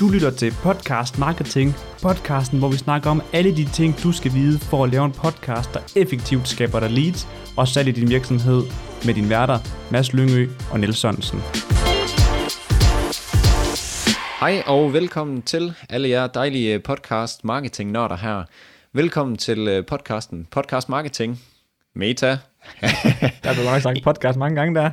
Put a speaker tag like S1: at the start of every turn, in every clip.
S1: Du lytter til Podcast Marketing, podcasten, hvor vi snakker om alle de ting, du skal vide for at lave en podcast, der effektivt skaber dig leads og salg i din virksomhed med din værter, Mads Lyngø og Niels Sørensen.
S2: Hej og velkommen til alle jer dejlige podcast marketing nørder her. Velkommen til øh, podcasten Podcast Marketing. Meta.
S1: Der er nok sagt podcast mange gange der.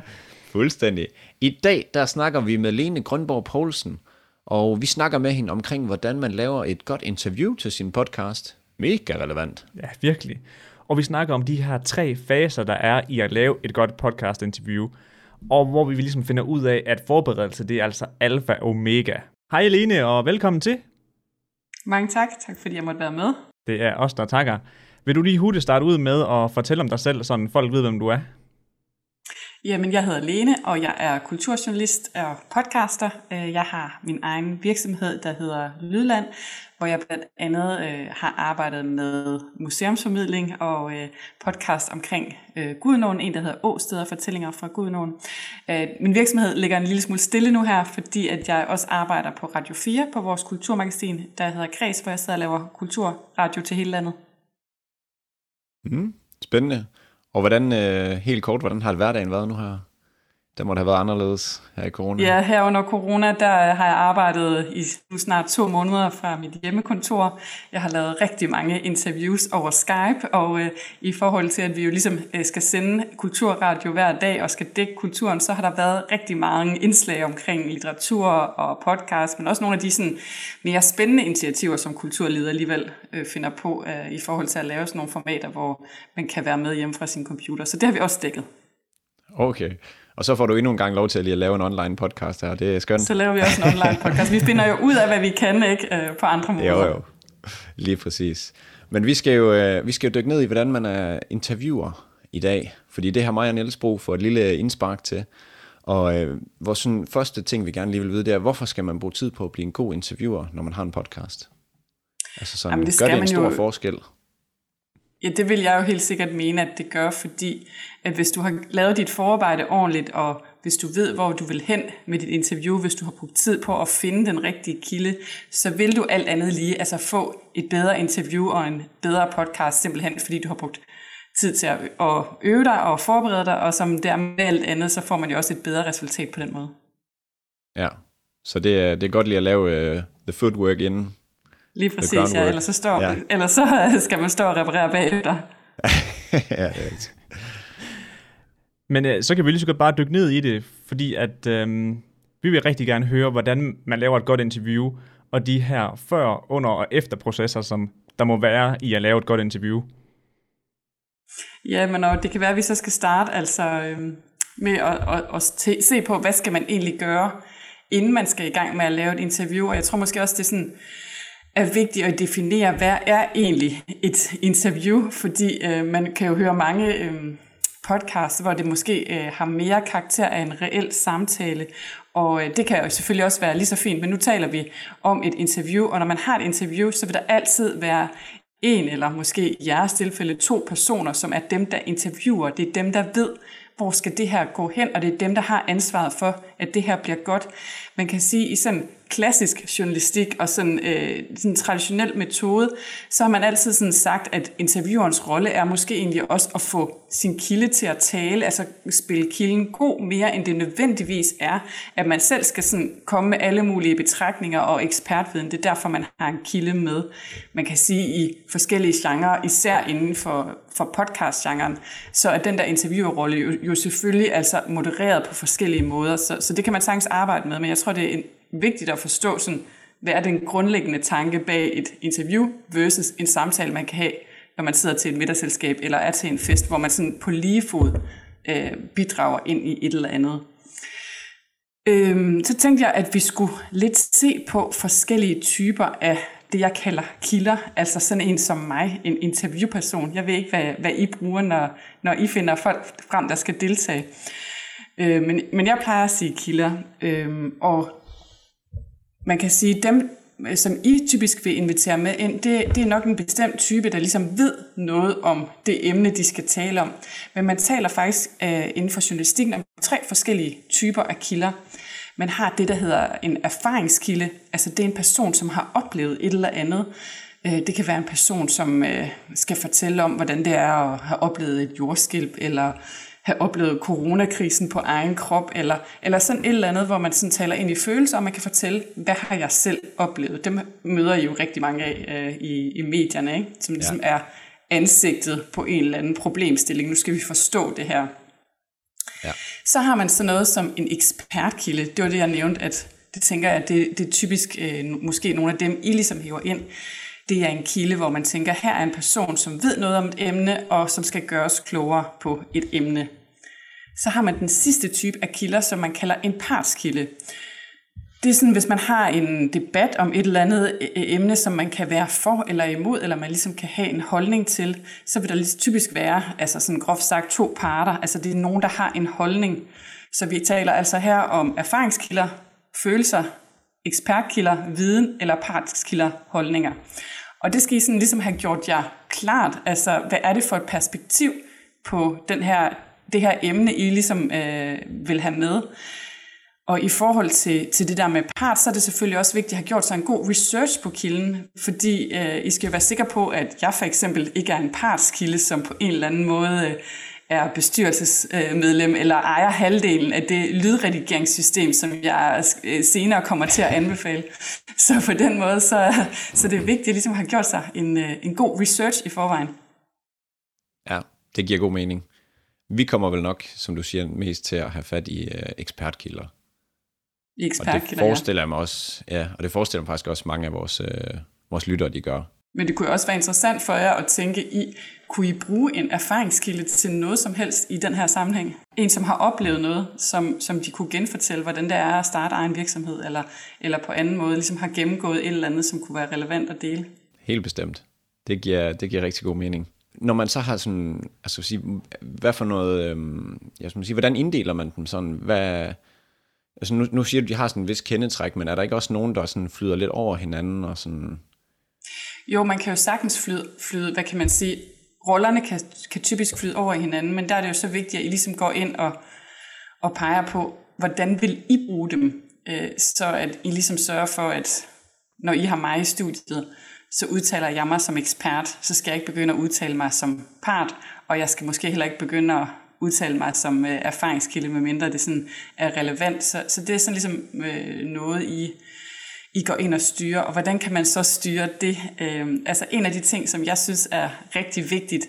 S2: Fuldstændig. I dag der snakker vi med Lene Grønborg Poulsen, og vi snakker med hende omkring, hvordan man laver et godt interview til sin podcast. Mega relevant.
S1: Ja, virkelig. Og vi snakker om de her tre faser, der er i at lave et godt podcast-interview. Og hvor vi ligesom finder ud af, at forberedelse, det er altså alfa og omega. Hej Lene, og velkommen til.
S3: Mange tak. Tak fordi jeg måtte være med.
S1: Det er os, der takker. Vil du lige hurtigt starte ud med at fortælle om dig selv, så folk ved, hvem du er?
S3: Jamen, jeg hedder Lene, og jeg er kulturjournalist og podcaster. Øh, jeg har min egen virksomhed, der hedder Lydland, hvor jeg blandt andet øh, har arbejdet med museumsformidling og øh, podcast omkring øh, Gudnåen, en der hedder Åsted og fortællinger fra Gudnåen. Øh, min virksomhed ligger en lille smule stille nu her, fordi at jeg også arbejder på Radio 4 på vores kulturmagasin, der hedder Kreds, hvor jeg sidder og laver kulturradio til hele landet.
S2: Mm, spændende. Og hvordan, øh, helt kort, hvordan har hverdagen været nu her? Det må have været anderledes her i corona.
S3: Ja, her under corona, der har jeg arbejdet i nu snart to måneder fra mit hjemmekontor. Jeg har lavet rigtig mange interviews over Skype, og øh, i forhold til, at vi jo ligesom øh, skal sende kulturradio hver dag og skal dække kulturen, så har der været rigtig mange indslag omkring litteratur og podcast, men også nogle af de sådan, mere spændende initiativer, som kulturlivet alligevel øh, finder på øh, i forhold til at lave sådan nogle formater, hvor man kan være med hjemme fra sin computer. Så det har vi også dækket.
S2: Okay. Og så får du endnu en gang lov til at lige at lave en online podcast her. Det er skønt.
S3: Så laver vi også en online podcast. Vi finder jo ud af, hvad vi kan ikke øh, på andre måder.
S2: Jo, jo. Lige præcis. Men vi skal, jo, øh, vi skal jo dykke ned i, hvordan man er interviewer i dag. Fordi det har mig og Niels brug for et lille indspark til. Og øh, vores sådan, første ting, vi gerne lige vil vide, det er, hvorfor skal man bruge tid på at blive en god interviewer, når man har en podcast? Altså sådan, Jamen, det gør det en stor jo... forskel?
S3: Ja, det vil jeg jo helt sikkert mene, at det gør, fordi at hvis du har lavet dit forarbejde ordentligt, og hvis du ved, hvor du vil hen med dit interview, hvis du har brugt tid på at finde den rigtige kilde, så vil du alt andet lige altså få et bedre interview og en bedre podcast, simpelthen fordi du har brugt tid til at, øve dig og forberede dig, og som dermed alt andet, så får man jo også et bedre resultat på den måde.
S2: Ja, så det er, det er godt lige at lave uh, the footwork inden,
S3: Lige præcis, ja. Ellers så, står, ja. ellers så skal man stå og reparere bagefter. ja, det
S1: Men øh, så kan vi lige så godt bare dykke ned i det, fordi at øh, vi vil rigtig gerne høre, hvordan man laver et godt interview, og de her før, under og efter processer, som der må være i at lave et godt interview.
S3: Ja, men og det kan være, at vi så skal starte altså, øh, med at, at, at se på, hvad skal man egentlig gøre, inden man skal i gang med at lave et interview. Og jeg tror måske også, det er sådan er vigtigt at definere, hvad er egentlig et interview, fordi øh, man kan jo høre mange øh, podcasts, hvor det måske øh, har mere karakter af en reel samtale, og øh, det kan jo selvfølgelig også være lige så fint, men nu taler vi om et interview, og når man har et interview, så vil der altid være en eller måske i jeres tilfælde to personer, som er dem, der interviewer. Det er dem, der ved, hvor skal det her gå hen, og det er dem, der har ansvaret for, at det her bliver godt. Man kan sige, i sådan klassisk journalistik og sådan, øh, sådan en traditionel metode, så har man altid sådan sagt, at interviewerens rolle er måske egentlig også at få sin kilde til at tale, altså spille kilden god mere, end det nødvendigvis er, at man selv skal sådan komme med alle mulige betragtninger og ekspertviden. Det er derfor, man har en kilde med. Man kan sige i forskellige genrer, især inden for, for podcast-genren, så er den der interviewerrolle jo, jo selvfølgelig altså modereret på forskellige måder, så, så det kan man sagtens arbejde med, men jeg tror, det er en, vigtigt at forstå, sådan, hvad er den grundlæggende tanke bag et interview versus en samtale, man kan have, når man sidder til et middagsselskab eller er til en fest, hvor man sådan på lige fod øh, bidrager ind i et eller andet. Øhm, så tænkte jeg, at vi skulle lidt se på forskellige typer af det, jeg kalder kilder, altså sådan en som mig, en interviewperson. Jeg ved ikke, hvad, hvad I bruger, når, når I finder folk frem, der skal deltage. Øh, men, men jeg plejer at sige kilder, øh, og man kan sige, dem, øh, som I typisk vil invitere med ind, det, det er nok en bestemt type, der ligesom ved noget om det emne, de skal tale om. Men man taler faktisk uh, inden for journalistikken om tre forskellige typer af kilder. Man har det, der hedder en erfaringskilde. Altså det er en person, som har oplevet et eller andet. Øh, det kan være en person, som skal fortælle om, hvordan det er at have oplevet et jordskælv, eller have oplevet coronakrisen på egen krop, eller, eller sådan et eller andet, hvor man sådan taler ind i følelser, og man kan fortælle, hvad har jeg selv oplevet. Dem møder I jo rigtig mange af øh, i, i medierne, ikke? som ligesom ja. er ansigtet på en eller anden problemstilling. Nu skal vi forstå det her. Ja. Så har man så noget som en ekspertkilde. Det var det, jeg nævnte, at det tænker jeg, at det, det er typisk øh, måske nogle af dem, I ligesom hæver ind. Det er en kilde, hvor man tænker, her er en person, som ved noget om et emne, og som skal gøres klogere på et emne. Så har man den sidste type af kilder, som man kalder en partskilde. Det er sådan, hvis man har en debat om et eller andet øh, øh, emne, som man kan være for eller imod, eller man ligesom kan have en holdning til, så vil der lige typisk være, altså sådan groft sagt, to parter. Altså det er nogen, der har en holdning. Så vi taler altså her om erfaringskilder, følelser, ekspertkilder, viden eller partskilder, holdninger. Og det skal I sådan ligesom have gjort jer klart. Altså, hvad er det for et perspektiv på den her, det her emne, I ligesom øh, vil have med? Og i forhold til, til det der med part, så er det selvfølgelig også vigtigt at have gjort sig en god research på kilden, fordi øh, I skal være sikre på, at jeg for eksempel ikke er en partskilde, som på en eller anden måde øh, er bestyrelsesmedlem øh, eller ejer halvdelen af det lydredigeringssystem, som jeg øh, senere kommer til at anbefale. Så på den måde, så, så det er vigtigt ligesom have gjort sig en, øh, en god research i forvejen.
S2: Ja, det giver god mening. Vi kommer vel nok, som du siger, mest til at have fat i uh, ekspertkilder.
S3: I ekspertkilder,
S2: og det forestiller jeg mig også, ja, og det forestiller mig faktisk også mange af vores, uh, vores lyttere, de gør.
S3: Men det kunne også være interessant for jer at tænke i, kunne I bruge en erfaringskilde til noget som helst i den her sammenhæng? En, som har oplevet noget, som, som de kunne genfortælle, hvordan det er at starte egen virksomhed, eller, eller på anden måde ligesom har gennemgået et eller andet, som kunne være relevant at dele?
S2: Helt bestemt. Det giver, det giver rigtig god mening. Når man så har sådan, altså sige, hvad for noget, øhm, jeg skal sige, hvordan inddeler man dem sådan, hvad, altså nu, nu siger du, de har sådan en vis kendetræk, men er der ikke også nogen, der sådan flyder lidt over hinanden og sådan,
S3: jo, man kan jo sagtens flyde, flyde hvad kan man sige, rollerne kan, kan typisk flyde over hinanden, men der er det jo så vigtigt, at I ligesom går ind og, og peger på, hvordan vil I bruge dem, øh, så at I ligesom sørger for, at når I har mig i studiet, så udtaler jeg mig som ekspert, så skal jeg ikke begynde at udtale mig som part, og jeg skal måske heller ikke begynde at udtale mig som øh, erfaringskilde, medmindre det sådan er relevant. Så, så det er sådan ligesom øh, noget, I i går ind og styrer, og hvordan kan man så styre det? Øh, altså en af de ting, som jeg synes er rigtig vigtigt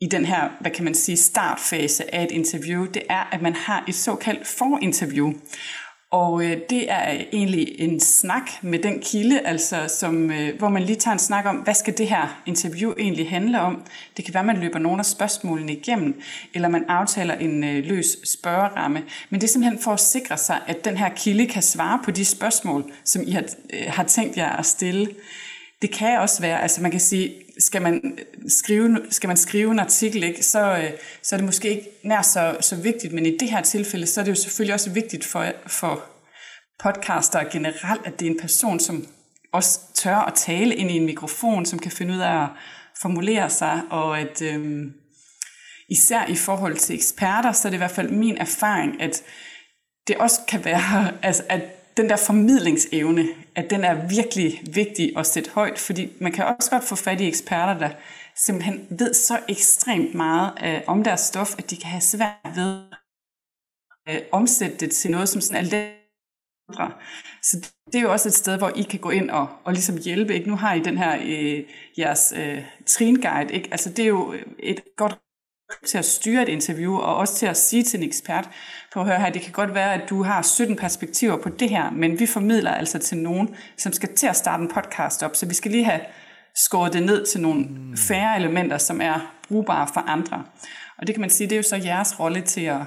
S3: i den her, hvad kan man sige, startfase af et interview, det er, at man har et såkaldt forinterview. Og øh, det er øh, egentlig en snak med den kilde, altså som, øh, hvor man lige tager en snak om, hvad skal det her interview egentlig handle om? Det kan være, man løber nogle af spørgsmålene igennem, eller man aftaler en øh, løs spørgeramme. Men det er simpelthen for at sikre sig, at den her kilde kan svare på de spørgsmål, som I har, øh, har tænkt jer at stille. Det kan også være, altså man kan sige, skal man skrive, skal man skrive en artikel, ikke, så, øh, så er det måske ikke nær så, så vigtigt, men i det her tilfælde, så er det jo selvfølgelig også vigtigt for, for podcaster generelt, at det er en person, som også tør at tale ind i en mikrofon, som kan finde ud af at formulere sig, og at øhm, især i forhold til eksperter, så er det i hvert fald min erfaring, at det også kan være, altså, at den der formidlingsevne, at den er virkelig vigtig at sætte højt, fordi man kan også godt få fat i eksperter, der simpelthen ved så ekstremt meget øh, om deres stof, at de kan have svært ved at øh, omsætte det til noget, som sådan er let så det er jo også et sted, hvor I kan gå ind og, og ligesom hjælpe. Ikke? Nu har I den her øh, jeres øh, tringuide. Ikke? Altså, det er jo et godt til at styre et interview, og også til at sige til en ekspert, på at høre her, det kan godt være, at du har 17 perspektiver på det her, men vi formidler altså til nogen, som skal til at starte en podcast op, så vi skal lige have skåret det ned til nogle mm. færre elementer, som er brugbare for andre. Og det kan man sige, det er jo så jeres rolle til at,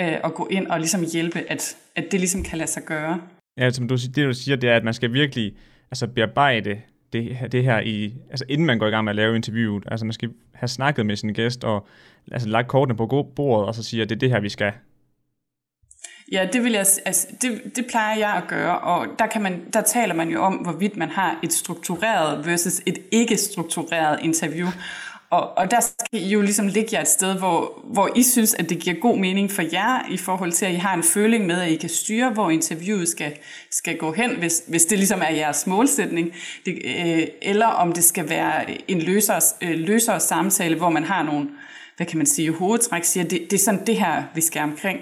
S3: øh, at gå ind og ligesom hjælpe, at, at det ligesom kan lade sig gøre.
S1: Ja, som du, det du siger, det er, at man skal virkelig altså bearbejde det, det her i, altså inden man går i gang med at lave interviewet. Altså man skal have snakket med sin gæst og altså lagt kortene på bordet og så siger, at det er det her, vi skal.
S3: Ja, det, vil jeg, altså, det, det plejer jeg at gøre, og der, kan man, der taler man jo om, hvorvidt man har et struktureret versus et ikke struktureret interview. Og, og der skal I jo ligesom ligge jer et sted, hvor, hvor I synes, at det giver god mening for jer, i forhold til, at I har en føling med, at I kan styre, hvor interviewet skal, skal gå hen, hvis, hvis det ligesom er jeres målsætning. Det, øh, eller om det skal være en løsere, øh, løsere samtale, hvor man har nogle, hvad kan man sige, hovedtræk, siger, det, det er sådan det her, vi skal omkring.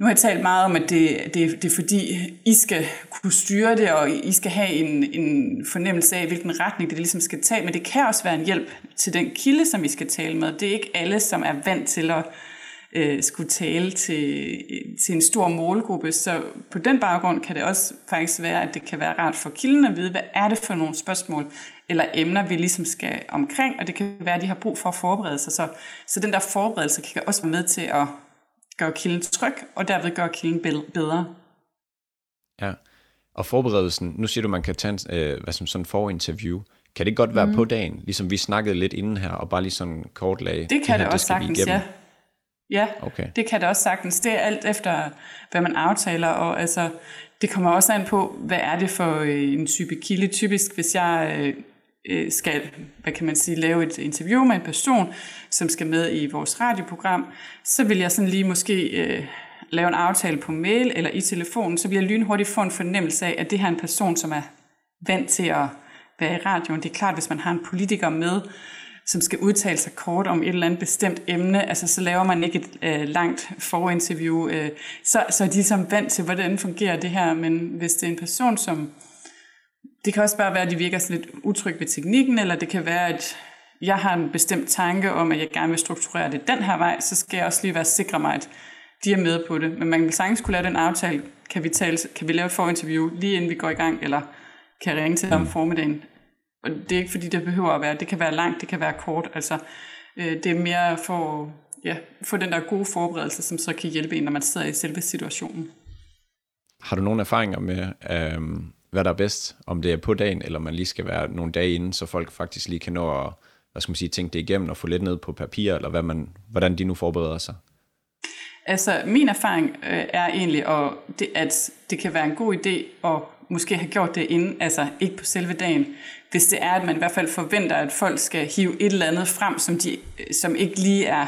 S3: Nu har jeg talt meget om, at det, det, det er fordi, I skal kunne styre det, og I skal have en, en fornemmelse af, hvilken retning det ligesom skal tage. Men det kan også være en hjælp til den kilde, som I skal tale med. Det er ikke alle, som er vant til at øh, skulle tale til, til en stor målgruppe. Så på den baggrund kan det også faktisk være, at det kan være rart for kilden at vide, hvad er det for nogle spørgsmål eller emner, vi ligesom skal omkring. Og det kan være, at de har brug for at forberede sig. Så, så den der forberedelse kan også være med til at gøre kilden tryg, og derved gøre kilden bedre.
S2: Ja, og forberedelsen, nu siger du, man kan tage en, øh, hvad som sådan forinterview. Kan det godt være mm. på dagen, ligesom vi snakkede lidt inden her, og bare lige sådan kort lag?
S3: Det kan det, her, det også sagtens, ja. Ja, okay. det kan det også sagtens. Det er alt efter, hvad man aftaler, og altså, det kommer også an på, hvad er det for øh, en type kilde. Typisk, hvis jeg øh, øh, skal, hvad kan man sige, lave et interview med en person, som skal med i vores radioprogram, så vil jeg sådan lige måske øh, lave en aftale på mail eller i telefonen, så vil jeg lynhurtigt få en fornemmelse af, at det her er en person, som er vant til at være i radioen. Det er klart, hvis man har en politiker med, som skal udtale sig kort om et eller andet bestemt emne, altså så laver man ikke et øh, langt forinterview, øh, så, så er de ligesom vant til, hvordan fungerer det her, men hvis det er en person, som det kan også bare være, at de virker sådan lidt utryg ved teknikken, eller det kan være, at jeg har en bestemt tanke om, at jeg gerne vil strukturere det den her vej, så skal jeg også lige være sikker mig, at de er med på det. Men man vil sagtens kunne lave den aftale. Kan vi, tale, kan vi lave et forinterview lige inden vi går i gang, eller kan jeg ringe til dem om formiddagen? Og det er ikke fordi, det behøver at være. Det kan være langt, det kan være kort. Altså, øh, det er mere for ja, få den der gode forberedelse, som så kan hjælpe en, når man sidder i selve situationen.
S2: Har du nogle erfaringer med, øh, hvad der er bedst, om det er på dagen, eller man lige skal være nogle dage inden, så folk faktisk lige kan nå at hvad skal man sige, tænke det igennem og få lidt ned på papir, eller hvad man, hvordan de nu forbereder sig?
S3: Altså, min erfaring øh, er egentlig, at det, at det kan være en god idé at måske have gjort det inden, altså ikke på selve dagen, hvis det er, at man i hvert fald forventer, at folk skal hive et eller andet frem, som, de, som ikke lige er,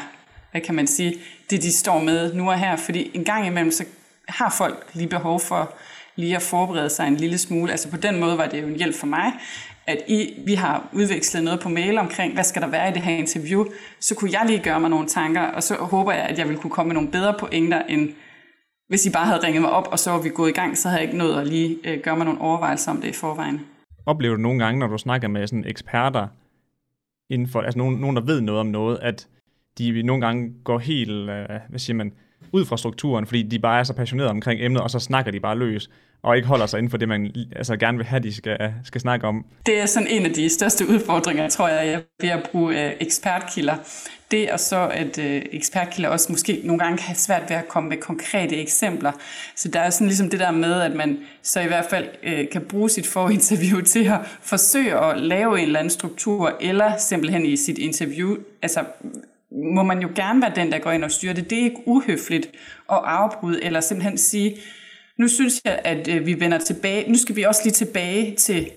S3: hvad kan man sige, det de står med nu og her, fordi en gang imellem, så har folk lige behov for lige at forberede sig en lille smule. Altså på den måde var det jo en hjælp for mig, at I, vi har udvekslet noget på mail omkring, hvad skal der være i det her interview, så kunne jeg lige gøre mig nogle tanker, og så håber jeg, at jeg vil kunne komme med nogle bedre pointer, end hvis I bare havde ringet mig op, og så var vi gået i gang, så havde jeg ikke nået at lige øh, gøre mig nogle overvejelser om det i forvejen.
S1: Oplever du nogle gange, når du snakker med sådan eksperter, inden for, altså nogen, nogen, der ved noget om noget, at de nogle gange går helt, øh, hvad siger man, ud fra strukturen, fordi de bare er så passionerede omkring emnet, og så snakker de bare løs og ikke holder sig inden for det, man altså, gerne vil have, de skal, skal snakke om.
S3: Det er sådan en af de største udfordringer, tror jeg, ved at bruge øh, ekspertkilder. Det er så, at øh, ekspertkilder også måske nogle gange kan have svært ved at komme med konkrete eksempler. Så der er sådan ligesom det der med, at man så i hvert fald øh, kan bruge sit forinterview til at forsøge at lave en eller anden struktur, eller simpelthen i sit interview, altså må man jo gerne være den, der går ind og styrer det. Det er ikke uhøfligt at afbryde, eller simpelthen sige, nu synes jeg, at øh, vi vender tilbage. Nu skal vi også lige tilbage til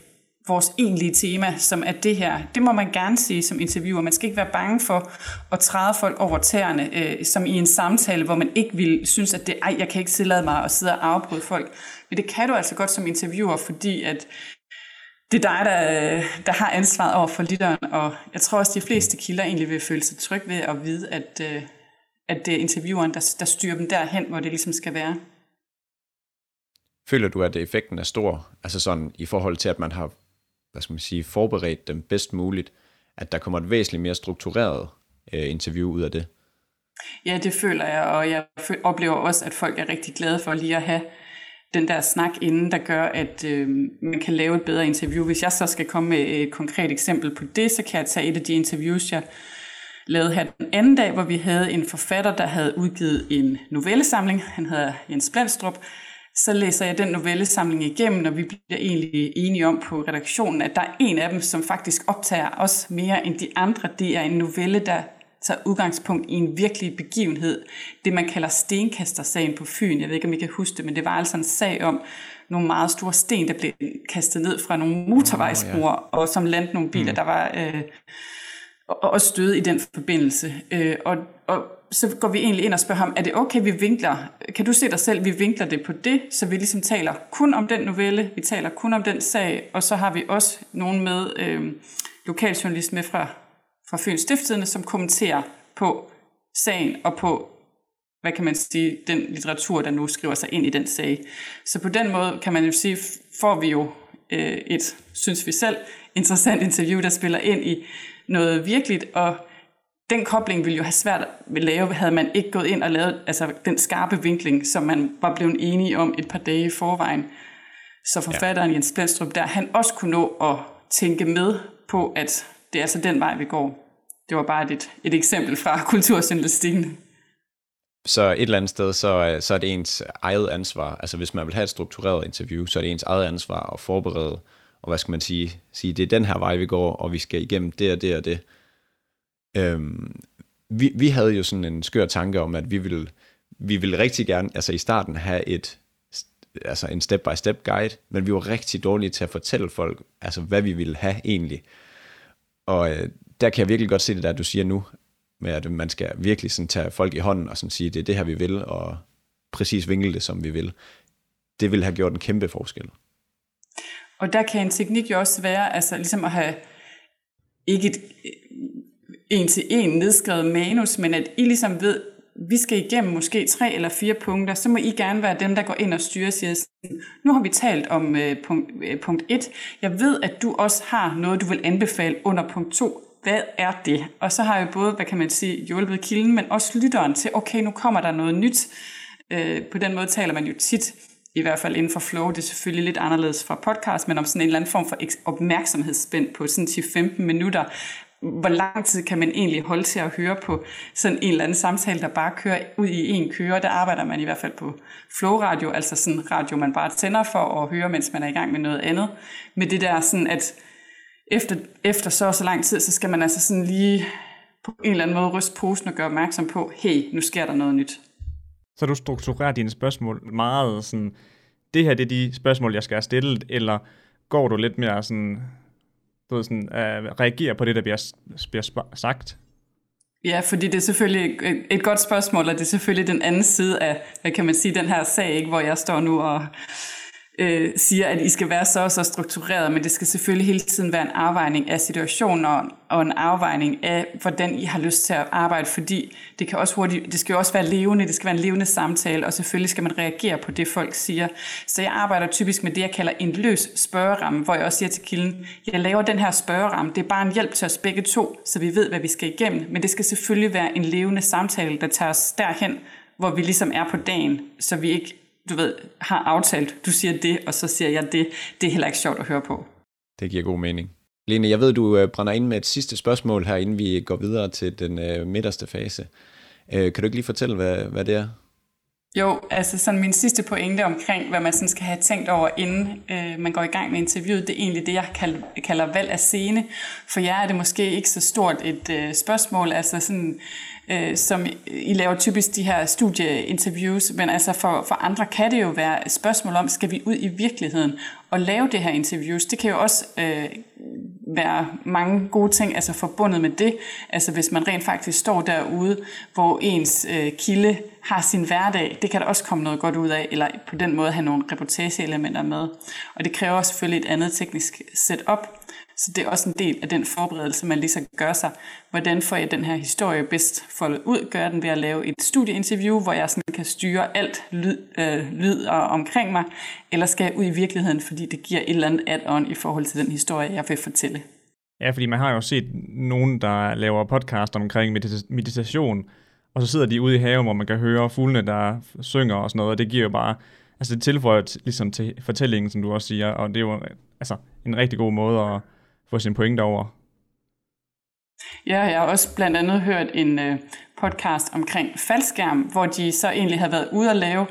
S3: vores egentlige tema, som er det her. Det må man gerne sige som interviewer. Man skal ikke være bange for at træde folk over tæerne, øh, som i en samtale, hvor man ikke vil synes, at det, ej, jeg kan ikke tillade mig at sidde og afbryde folk. Men det kan du altså godt som interviewer, fordi at det er dig, der, øh, der har ansvaret over for lytteren, og jeg tror også, at de fleste kilder egentlig vil føle sig trygge ved at vide, at, øh, at det er intervieweren, der, der styrer dem derhen, hvor det ligesom skal være.
S2: Føler du, at effekten er stor, altså sådan i forhold til, at man har hvad skal man sige, forberedt dem bedst muligt, at der kommer et væsentligt mere struktureret øh, interview ud af det?
S3: Ja, det føler jeg, og jeg oplever også, at folk er rigtig glade for lige at have den der snak inden, der gør, at øh, man kan lave et bedre interview. Hvis jeg så skal komme med et konkret eksempel på det, så kan jeg tage et af de interviews, jeg lavede her den anden dag, hvor vi havde en forfatter, der havde udgivet en novellesamling. Han hedder Jens Blendstrup, så læser jeg den novellesamling igennem, og vi bliver egentlig enige om på redaktionen, at der er en af dem, som faktisk optager os mere end de andre. Det er en novelle, der tager udgangspunkt i en virkelig begivenhed. Det, man kalder stenkastersagen på Fyn. Jeg ved ikke, om I kan huske det, men det var altså en sag om nogle meget store sten, der blev kastet ned fra nogle motorvejsbroer, oh, ja. og som landte nogle biler, mm. der var... Øh, og, og støde i den forbindelse. Øh, og, og så går vi egentlig ind og spørger ham, er det okay, vi vinkler, kan du se dig selv, vi vinkler det på det, så vi ligesom taler kun om den novelle, vi taler kun om den sag, og så har vi også nogen med, øh, lokaljournalist med fra, fra Fyns Stiftstidende, som kommenterer på sagen og på, hvad kan man sige, den litteratur, der nu skriver sig ind i den sag. Så på den måde kan man jo sige, får vi jo øh, et, synes vi selv, interessant interview, der spiller ind i noget virkeligt, og den kobling ville jo have svært at lave, havde man ikke gået ind og lavet altså, den skarpe vinkling, som man var blevet enige om et par dage i forvejen. Så forfatteren ja. Jens Blendstrup der, han også kunne nå at tænke med på, at det er altså den vej, vi går. Det var bare et, et eksempel fra kulturjournalistikken.
S2: Så et eller andet sted, så, så er det ens eget ansvar. Altså hvis man vil have et struktureret interview, så er det ens eget ansvar at forberede, og hvad skal man sige, sige det er den her vej, vi går, og vi skal igennem det og det og det. Øhm, vi, vi havde jo sådan en skør tanke om, at vi ville, vi ville rigtig gerne, altså i starten have et, altså en step-by-step guide, men vi var rigtig dårlige til at fortælle folk, altså hvad vi ville have egentlig. Og øh, der kan jeg virkelig godt se det der, du siger nu, med at man skal virkelig sådan tage folk i hånden og sådan sige, det er det her, vi vil, og præcis vinkle det, som vi vil. Det vil have gjort en kæmpe forskel.
S3: Og der kan en teknik jo også være, altså ligesom at have ikke et en til en nedskrevet manus, men at I ligesom ved, vi skal igennem måske tre eller fire punkter, så må I gerne være dem, der går ind og styrer og siger, nu har vi talt om øh, punkt, øh, punkt 1. Jeg ved, at du også har noget, du vil anbefale under punkt 2. Hvad er det? Og så har jeg både, hvad kan man sige, hjulpet kilden, men også lytteren til, okay, nu kommer der noget nyt. Øh, på den måde taler man jo tit, i hvert fald inden for flow, det er selvfølgelig lidt anderledes fra podcast, men om sådan en eller anden form for opmærksomhedsspænd på sådan 10-15 minutter, hvor lang tid kan man egentlig holde til at høre på sådan en eller anden samtale, der bare kører ud i en køre. Der arbejder man i hvert fald på flow-radio, altså sådan radio, man bare tænder for at høre, mens man er i gang med noget andet. Med det der sådan, at efter, efter så og så lang tid, så skal man altså sådan lige på en eller anden måde ryste posen og gøre opmærksom på, hey, nu sker der noget nyt.
S1: Så du strukturerer dine spørgsmål meget sådan, det her det er de spørgsmål, jeg skal have stillet, eller går du lidt mere sådan du ved, sådan, uh, reagerer på det, der bliver, bliver sagt?
S3: Ja, fordi det er selvfølgelig et, et godt spørgsmål, og det er selvfølgelig den anden side af, hvad kan man sige, den her sag, ikke, hvor jeg står nu og øh, siger, at I skal være så og så struktureret, men det skal selvfølgelig hele tiden være en afvejning af situationen og, og en afvejning af, hvordan I har lyst til at arbejde, fordi det kan også hurtigt, det skal jo også være levende, det skal være en levende samtale, og selvfølgelig skal man reagere på det, folk siger. Så jeg arbejder typisk med det, jeg kalder en løs spørgeramme, hvor jeg også siger til kilden, jeg laver den her spørgeramme, det er bare en hjælp til os begge to, så vi ved, hvad vi skal igennem, men det skal selvfølgelig være en levende samtale, der tager os derhen, hvor vi ligesom er på dagen, så vi ikke du ved, har aftalt, du siger det, og så siger jeg det. Det er heller ikke sjovt at høre på.
S2: Det giver god mening. Lene, jeg ved, du øh, brænder ind med et sidste spørgsmål her, inden vi går videre til den øh, midterste fase. Øh, kan du ikke lige fortælle, hvad, hvad det er?
S3: Jo, altså sådan min sidste pointe omkring, hvad man sådan skal have tænkt over, inden øh, man går i gang med interviewet, det er egentlig det, jeg kalder, kalder valg af scene. For jer er det måske ikke så stort et øh, spørgsmål, altså sådan, øh, som I laver typisk de her studieinterviews, men altså for, for andre kan det jo være et spørgsmål om, skal vi ud i virkeligheden og lave det her interviews? Det kan jo også øh, være mange gode ting altså forbundet med det. Altså hvis man rent faktisk står derude, hvor ens øh, kilde har sin hverdag, det kan der også komme noget godt ud af, eller på den måde have nogle reportageelementer med. Og det kræver selvfølgelig et andet teknisk setup, så det er også en del af den forberedelse, man lige så gør sig. Hvordan får jeg den her historie bedst foldet ud? Gør den ved at lave et studieinterview, hvor jeg sådan kan styre alt lyd, øh, lyd og omkring mig? Eller skal jeg ud i virkeligheden, fordi det giver et eller andet add-on i forhold til den historie, jeg vil fortælle?
S1: Ja, fordi man har jo set nogen, der laver podcast omkring meditation, og så sidder de ude i haven, hvor man kan høre fuglene, der synger og sådan noget, og det giver jo bare, altså det tilføjer ligesom til fortællingen, som du også siger, og det er jo altså, en rigtig god måde at få sin pointe over.
S3: Ja, jeg har også blandt andet hørt en øh, podcast omkring faldskærm, hvor de så egentlig havde været ude at lave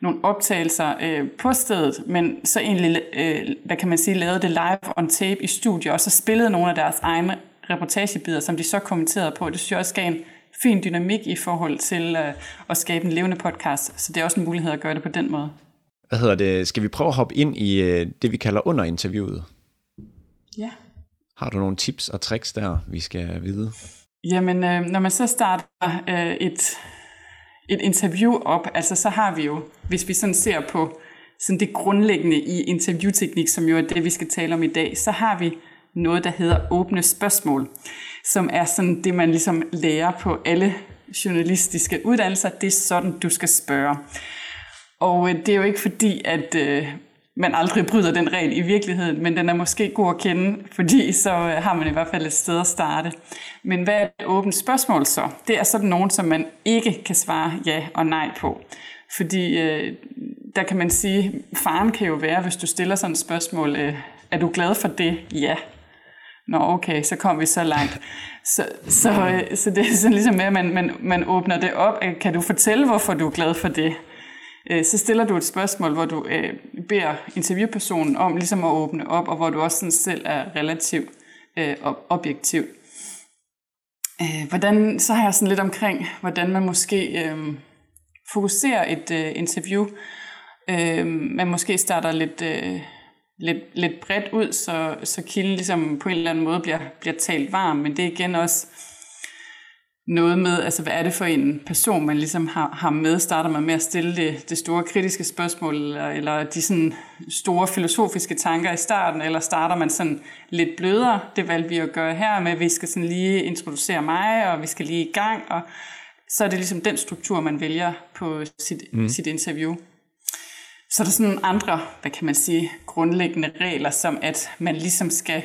S3: nogle optagelser øh, på stedet, men så egentlig, øh, hvad kan man sige, lavede det live on tape i studio, og så spillede nogle af deres egne reportagebider, som de så kommenterede på. Det synes jeg også gav en fin dynamik i forhold til øh, at skabe en levende podcast, så det er også en mulighed at gøre det på den måde.
S2: Hvad hedder det? Skal vi prøve at hoppe ind i øh, det, vi kalder under interviewet?
S3: Ja.
S2: Har du nogle tips og tricks der, vi skal vide?
S3: Jamen, øh, når man så starter øh, et, et interview op, altså så har vi jo, hvis vi sådan ser på sådan det grundlæggende i interviewteknik, som jo er det, vi skal tale om i dag, så har vi noget, der hedder åbne spørgsmål, som er sådan det, man ligesom lærer på alle journalistiske uddannelser. Det er sådan, du skal spørge. Og øh, det er jo ikke fordi, at øh, man aldrig bryder den regel i virkeligheden, men den er måske god at kende, fordi så øh, har man i hvert fald et sted at starte. Men hvad er et åbent spørgsmål så? Det er sådan nogen, som man ikke kan svare ja og nej på. Fordi øh, der kan man sige, faren kan jo være, hvis du stiller sådan et spørgsmål, øh, er du glad for det? Ja. Nå okay, så kom vi så langt. Så, så, øh, så det er sådan ligesom med, at man, man, man åbner det op. Kan du fortælle, hvorfor du er glad for det? Øh, så stiller du et spørgsmål, hvor du øh, beder interviewpersonen om ligesom at åbne op, og hvor du også sådan selv er relativt øh, objektiv. Øh, hvordan, så har jeg sådan lidt omkring, hvordan man måske øh, fokuserer et øh, interview. Øh, man måske starter lidt, øh, lidt, lidt bredt ud, så, så kilden ligesom på en eller anden måde bliver, bliver talt varm, men det er igen også noget med, altså hvad er det for en person, man ligesom har, har med? Starter man med at stille det, det store kritiske spørgsmål, eller, eller de sådan store filosofiske tanker i starten, eller starter man sådan lidt blødere? Det valgte vi at gøre her med, at vi skal sådan lige introducere mig, og vi skal lige i gang, og så er det ligesom den struktur, man vælger på sit, mm. sit interview. Så er der sådan nogle andre, hvad kan man sige, grundlæggende regler, som at man ligesom skal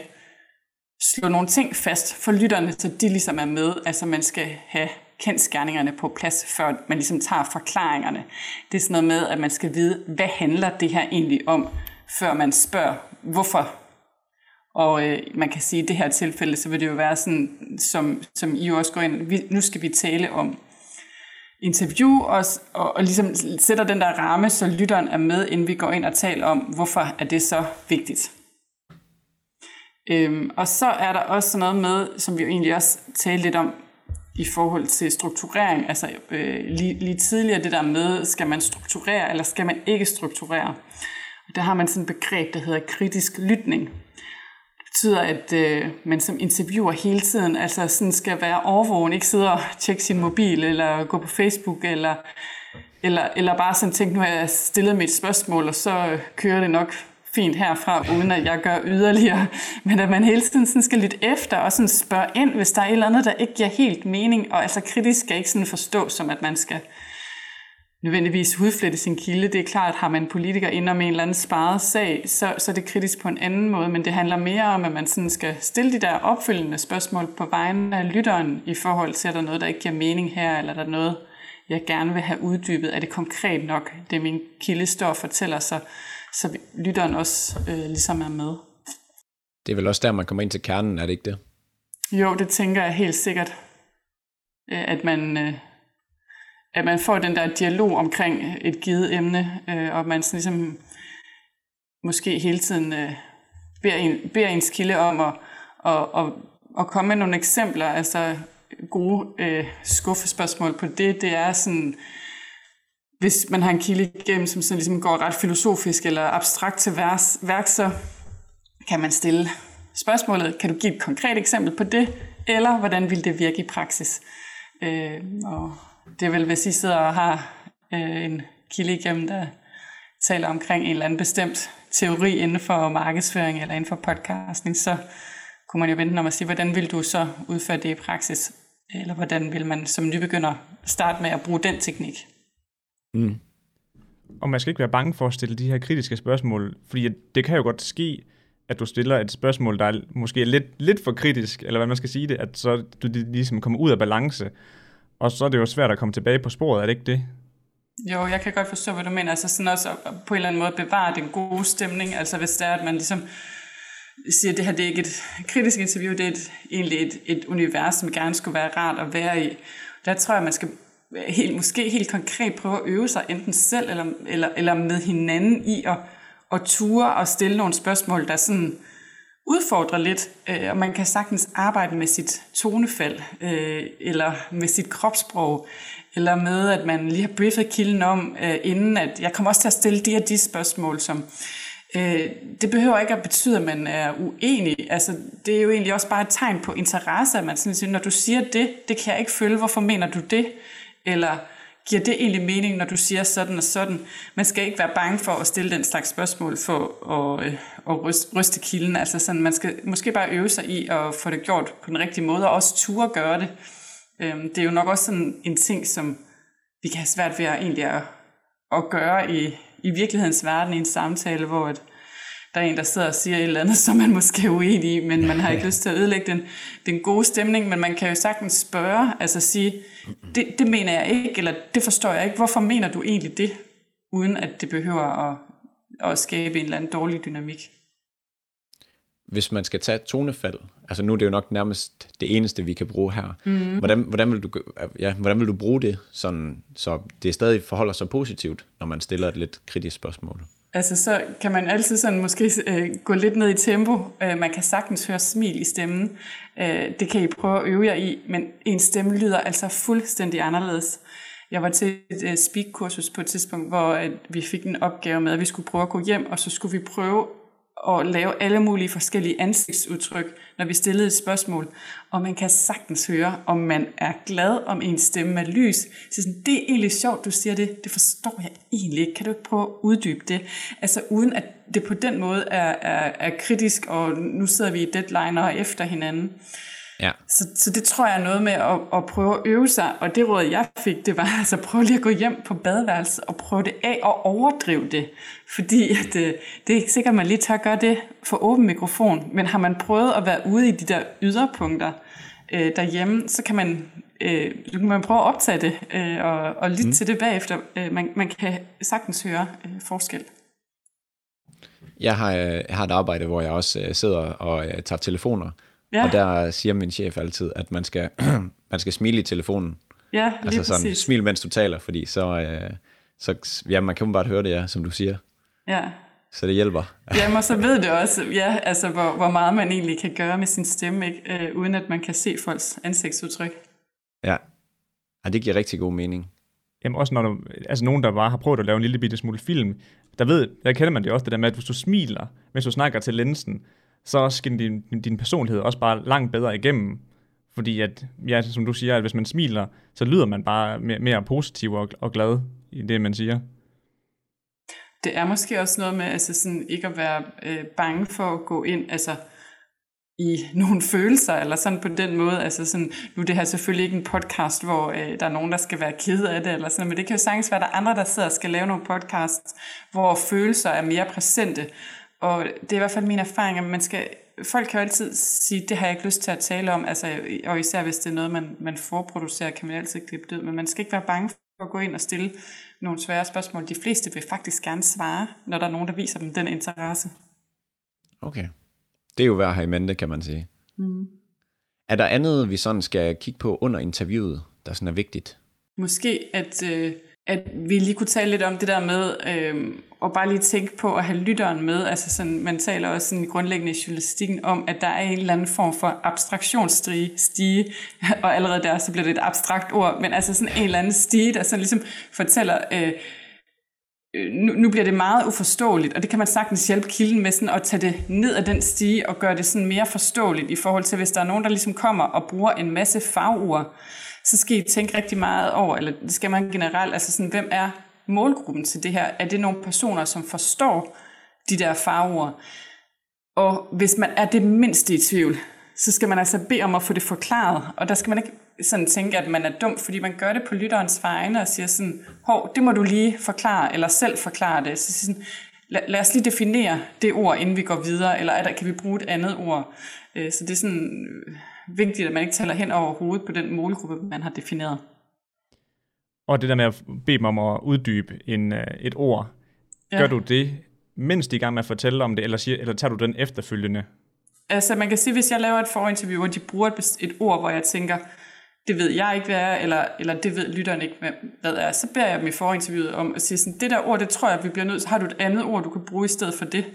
S3: slå nogle ting fast for lytterne, så de ligesom er med. Altså man skal have kendskærningerne på plads, før man ligesom tager forklaringerne. Det er sådan noget med, at man skal vide, hvad handler det her egentlig om, før man spørger, hvorfor. Og øh, man kan sige, at i det her tilfælde, så vil det jo være sådan, som, som I også går ind, vi, nu skal vi tale om interview og, og, og ligesom sætter den der ramme, så lytteren er med, inden vi går ind og taler om, hvorfor er det så vigtigt. Øhm, og så er der også sådan noget med, som vi jo egentlig også talte lidt om i forhold til strukturering, altså øh, lige, lige tidligere det der med, skal man strukturere eller skal man ikke strukturere. Og der har man sådan et begreb, der hedder kritisk lytning. Det betyder, at øh, man som interviewer hele tiden altså sådan skal være overvågen, ikke sidde og tjekke sin mobil eller gå på Facebook eller, eller, eller bare sådan tænke, nu har jeg stillet mit spørgsmål, og så øh, kører det nok fint herfra, uden at jeg gør yderligere. Men at man hele tiden sådan skal lytte efter og sådan spørge ind, hvis der er et eller andet, der ikke giver helt mening. Og altså kritisk skal ikke sådan forstå, som at man skal nødvendigvis hudflette sin kilde. Det er klart, at har man politiker ind om en eller anden sparet sag, så, så er det kritisk på en anden måde, men det handler mere om, at man sådan skal stille de der opfølgende spørgsmål på vegne af lytteren i forhold til, at der er noget, der ikke giver mening her, eller der er noget, jeg gerne vil have uddybet. Er det konkret nok, det min kilde står og fortæller, så, så lytteren også øh, ligesom er med.
S2: Det er vel også der, man kommer ind til kernen, er det ikke det?
S3: Jo, det tænker jeg helt sikkert. Øh, at man, øh, at man får den der dialog omkring et givet emne, øh, og man sådan ligesom måske hele tiden beder, en, beder ens kilde om at, at, at, at komme med nogle eksempler, altså gode øh, skuffespørgsmål på det, det er sådan, hvis man har en kilde igennem, som sådan ligesom går ret filosofisk eller abstrakt til vers, værk, så kan man stille spørgsmålet, kan du give et konkret eksempel på det, eller hvordan vil det virke i praksis? Øh, og det er vel, hvis I sidder og har øh, en kilde igennem, der taler omkring en eller anden bestemt teori inden for markedsføring eller inden for podcasting, så kunne man jo vente om at sige, hvordan vil du så udføre det i praksis? Eller hvordan vil man som nybegynder starte med at bruge den teknik?
S1: Mm. Og man skal ikke være bange for at stille de her kritiske spørgsmål, fordi det kan jo godt ske, at du stiller et spørgsmål, der er måske lidt, lidt for kritisk, eller hvad man skal sige det, at så du ligesom kommer ud af balance, og så er det jo svært at komme tilbage på sporet, er det ikke det?
S3: Jo, jeg kan godt forstå, hvad du mener. Altså sådan også at på en eller anden måde bevare den gode stemning. Altså hvis det er, at man ligesom siger, at det her det er ikke et kritisk interview, det er et, egentlig et, et univers, som gerne skulle være rart at være i. Der tror jeg, man skal Øh, helt, måske helt konkret prøve at øve sig enten selv eller, eller, eller med hinanden i at, at ture og stille nogle spørgsmål, der sådan udfordrer lidt, øh, og man kan sagtens arbejde med sit tonefald, øh, eller med sit kropssprog, eller med, at man lige har briefet kilden om, øh, inden at jeg kommer også til at stille de og de spørgsmål, som Øh, det behøver ikke at betyde, at man er uenig. Altså, det er jo egentlig også bare et tegn på interesse, at man sådan siger, når du siger det, det kan jeg ikke følge, hvorfor mener du det? Eller giver det egentlig mening, når du siger sådan og sådan? Man skal ikke være bange for at stille den slags spørgsmål for at, øh, at ryste, ryste kilden. Altså sådan, man skal måske bare øve sig i at få det gjort på den rigtige måde, og også ture gøre det. Øh, det er jo nok også sådan en ting, som vi kan have svært ved at egentlig at, at gøre i, i virkelighedens verden i en samtale, hvor et, der er en, der sidder og siger et eller andet, som man måske er uenig i, men man har ikke lyst til at ødelægge den, den gode stemning, men man kan jo sagtens spørge, altså sige, det, det mener jeg ikke, eller det forstår jeg ikke, hvorfor mener du egentlig det, uden at det behøver at, at skabe en eller anden dårlig dynamik.
S2: Hvis man skal tage tonefald, altså nu er det jo nok nærmest det eneste, vi kan bruge her. Mm. Hvordan, hvordan, vil du, ja, hvordan vil du bruge det, sådan, så det stadig forholder sig positivt, når man stiller et lidt kritisk spørgsmål?
S3: Altså så kan man altid sådan måske øh, gå lidt ned i tempo. Øh, man kan sagtens høre smil i stemmen. Øh, det kan I prøve at øve jer i, men en stemme lyder altså fuldstændig anderledes. Jeg var til et øh, speak-kursus på et tidspunkt, hvor at vi fik en opgave med, at vi skulle prøve at gå hjem, og så skulle vi prøve at lave alle mulige forskellige ansigtsudtryk, når vi stillede et spørgsmål. Og man kan sagtens høre, om man er glad, om ens stemme er lys. Så sådan, det er egentlig sjovt, du siger det. Det forstår jeg egentlig ikke. Kan du ikke prøve at uddybe det? Altså uden at det på den måde er, er, er kritisk, og nu sidder vi i deadline og efter hinanden. Ja. Så, så det tror jeg er noget med at, at prøve at øve sig, og det råd jeg fik, det var altså prøve lige at gå hjem på badeværelset og prøve det af og overdrive det. Fordi at, det, øh, det er ikke sikkert, at man lige tør gøre det for åben mikrofon, men har man prøvet at være ude i de der yderpunkter øh, derhjemme, så kan man, øh, kan man prøve at optage det øh, og, og lytte mm. til det bagefter. Øh, man, man kan sagtens høre øh, forskel.
S2: Jeg har, jeg har et arbejde, hvor jeg også øh, sidder og øh, tager telefoner, Ja. Og der siger min chef altid, at man skal, man skal smile i telefonen.
S3: Ja, lige
S2: altså sådan,
S3: præcis.
S2: smil, mens du taler, fordi så, øh, så ja, man kan bare høre det, ja, som du siger.
S3: Ja.
S2: Så det hjælper.
S3: Jamen, og så ved det også, ja, altså, hvor, hvor meget man egentlig kan gøre med sin stemme, ikke? Øh, uden at man kan se folks ansigtsudtryk.
S2: Ja. ja, det giver rigtig god mening.
S1: Jamen også når du, altså nogen, der bare har prøvet at lave en lille bitte smule film, der ved, der kender man det også, det der med, at hvis du smiler, hvis du snakker til linsen, så skinner din, din personlighed også bare langt bedre igennem. Fordi at, ja, som du siger, at hvis man smiler, så lyder man bare mere, mere positiv og, og glad i det, man siger.
S3: Det er måske også noget med altså sådan, ikke at være øh, bange for at gå ind altså, i nogle følelser, eller sådan på den måde. Altså sådan, nu er det her selvfølgelig ikke en podcast, hvor øh, der er nogen, der skal være ked af det, eller sådan, men det kan jo sagtens være, at der er andre, der sidder og skal lave nogle podcasts, hvor følelser er mere præsente. Og det er i hvert fald min erfaring, at man skal, folk kan jo altid sige, det har jeg ikke lyst til at tale om, altså, og især hvis det er noget, man, man forproducerer, kan man altid klippe det ud, men man skal ikke være bange for at gå ind og stille nogle svære spørgsmål. De fleste vil faktisk gerne svare, når der er nogen, der viser dem den interesse.
S2: Okay. Det er jo værd have i mente, kan man sige. Mm. Er der andet, vi sådan skal kigge på under interviewet, der sådan er vigtigt?
S3: Måske, at, øh, at vi lige kunne tale lidt om det der med øh, og bare lige tænke på at have lytteren med. Altså sådan, man taler også sådan grundlæggende i journalistikken om, at der er en eller anden form for abstraktionsstige, stige, og allerede der så bliver det et abstrakt ord, men altså sådan en eller anden stige, der sådan ligesom fortæller, øh, øh, nu, nu bliver det meget uforståeligt, og det kan man sagtens hjælpe kilden med sådan at tage det ned af den stige og gøre det sådan mere forståeligt i forhold til, hvis der er nogen, der ligesom kommer og bruger en masse fagord, så skal I tænke rigtig meget over, eller det skal man generelt, altså sådan, hvem er målgruppen til det her? Er det nogle personer, som forstår de der farver? Og hvis man er det mindste i tvivl, så skal man altså bede om at få det forklaret. Og der skal man ikke sådan tænke, at man er dum, fordi man gør det på lytterens vegne og siger sådan, hov, det må du lige forklare, eller selv forklare det. Så sådan, lad, lad os lige definere det ord, inden vi går videre, eller er der, kan vi bruge et andet ord? Øh, så det er sådan vigtigt, at man ikke taler hen over hovedet på den målgruppe, man har defineret.
S1: Og det der med at bede dem om at uddybe en, øh, et ord, ja. gør du det, mens de er i gang med at fortælle om det, eller, siger, eller tager du den efterfølgende?
S3: Altså man kan sige, hvis jeg laver et forinterview, hvor de bruger et, et ord, hvor jeg tænker, det ved jeg ikke, hvad er, eller, eller det ved lytteren ikke, hvad er, så beder jeg dem i forinterviewet om at sige sådan, det der ord, det tror jeg, vi bliver nødt til, har du et andet ord, du kan bruge i stedet for det?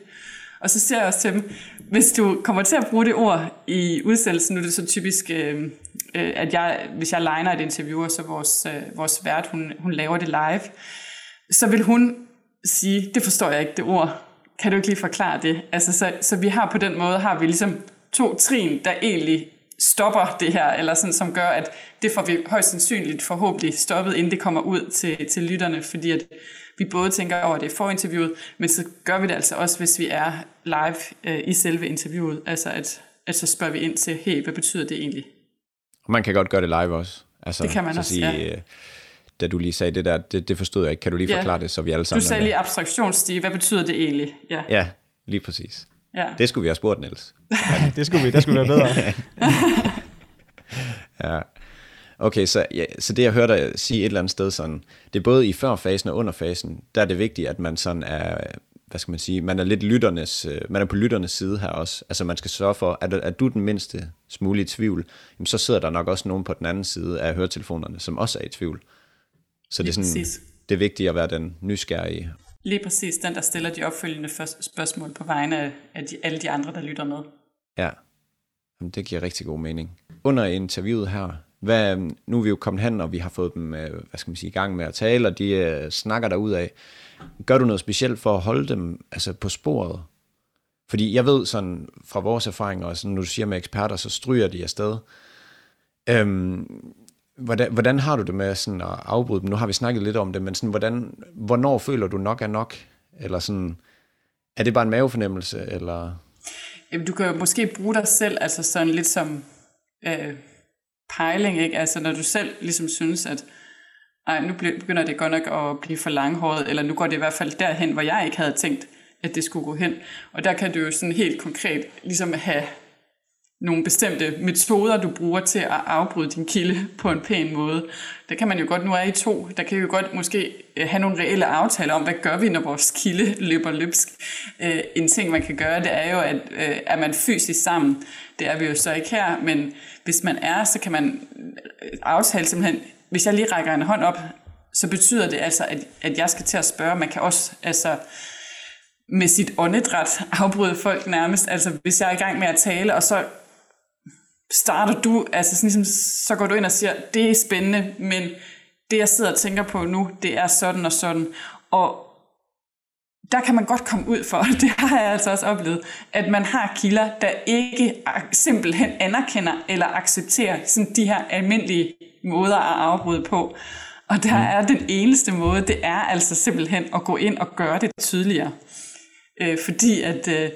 S3: Og så siger jeg også til dem, hvis du kommer til at bruge det ord i udsendelsen, nu er det så typisk, øh, øh at jeg, hvis jeg legner et interview, og så vores, øh, vores vært, hun, hun laver det live, så vil hun sige, det forstår jeg ikke, det ord. kan du ikke lige forklare det? Altså, så, så vi har på den måde, har vi ligesom to trin, der egentlig stopper det her, eller sådan, som gør, at det får vi højst sandsynligt forhåbentlig stoppet, inden det kommer ud til, til lytterne, fordi at vi både tænker over det for interviewet, men så gør vi det altså også, hvis vi er live øh, i selve interviewet, altså at, at så spørger vi ind til, hey, hvad betyder det egentlig?
S2: Og man kan godt gøre det live også. Altså,
S3: det kan man også, sige, ja. Øh,
S2: da du lige sagde det der, det, det forstod jeg ikke. Kan du lige ja. forklare det, så vi alle sammen...
S3: Du sagde lige abstraktionsstige. Hvad betyder det egentlig?
S2: Ja, ja lige præcis. Ja. Det skulle vi have spurgt, Niels.
S1: Ja, det skulle vi. Det skulle være bedre.
S2: ja. Okay, så, ja, så det jeg hørte dig sige et eller andet sted sådan, det er både i førfasen og underfasen, der er det vigtigt, at man sådan er, hvad skal man sige, man er lidt lytternes, øh, man er på lytternes side her også. Altså man skal sørge for, at er du den mindste smule i tvivl, jamen, så sidder der nok også nogen på den anden side af høretelefonerne, som også er i tvivl. Så det er, sådan, det er vigtigt at være den nysgerrige.
S3: Lige præcis, den der stiller de opfølgende spørgsmål på vegne af de, alle de andre, der lytter med.
S2: Ja, Jamen, det giver rigtig god mening. Under interviewet her, hvad, nu er vi jo kommet hen, og vi har fået dem øh, hvad skal man sige, i gang med at tale, og de uh, snakker ud af. Gør du noget specielt for at holde dem altså på sporet? Fordi jeg ved sådan fra vores erfaringer, og sådan, når du siger med eksperter, så stryger de afsted. Øhm, hvordan, hvordan har du det med sådan at afbryde dem? Nu har vi snakket lidt om det, men sådan, hvordan, hvornår føler du nok er nok? Eller sådan, er det bare en mavefornemmelse? Eller?
S3: Jamen, du kan jo måske bruge dig selv altså sådan lidt som øh, pejling, ikke? Altså når du selv ligesom synes, at ej, nu begynder det godt nok at blive for langhåret, eller nu går det i hvert fald derhen, hvor jeg ikke havde tænkt, at det skulle gå hen. Og der kan du jo sådan helt konkret ligesom have nogle bestemte metoder, du bruger til at afbryde din kilde på en pæn måde. Der kan man jo godt, nu er I to, der kan jo godt måske øh, have nogle reelle aftaler om, hvad gør vi, når vores kilde løber løbsk. Øh, en ting, man kan gøre, det er jo, at øh, er man fysisk sammen. Det er vi jo så ikke her, men hvis man er, så kan man aftale simpelthen, hvis jeg lige rækker en hånd op, så betyder det altså, at, at jeg skal til at spørge. Man kan også, altså, med sit åndedræt afbryde folk nærmest. Altså hvis jeg er i gang med at tale, og så starter du, altså sådan ligesom, så går du ind og siger, det er spændende, men det jeg sidder og tænker på nu, det er sådan og sådan. Og der kan man godt komme ud for, det har jeg altså også oplevet, at man har kilder, der ikke simpelthen anerkender eller accepterer sådan de her almindelige måder at afbryde på. Og der mm. er den eneste måde, det er altså simpelthen at gå ind og gøre det tydeligere. Øh, fordi at... Øh,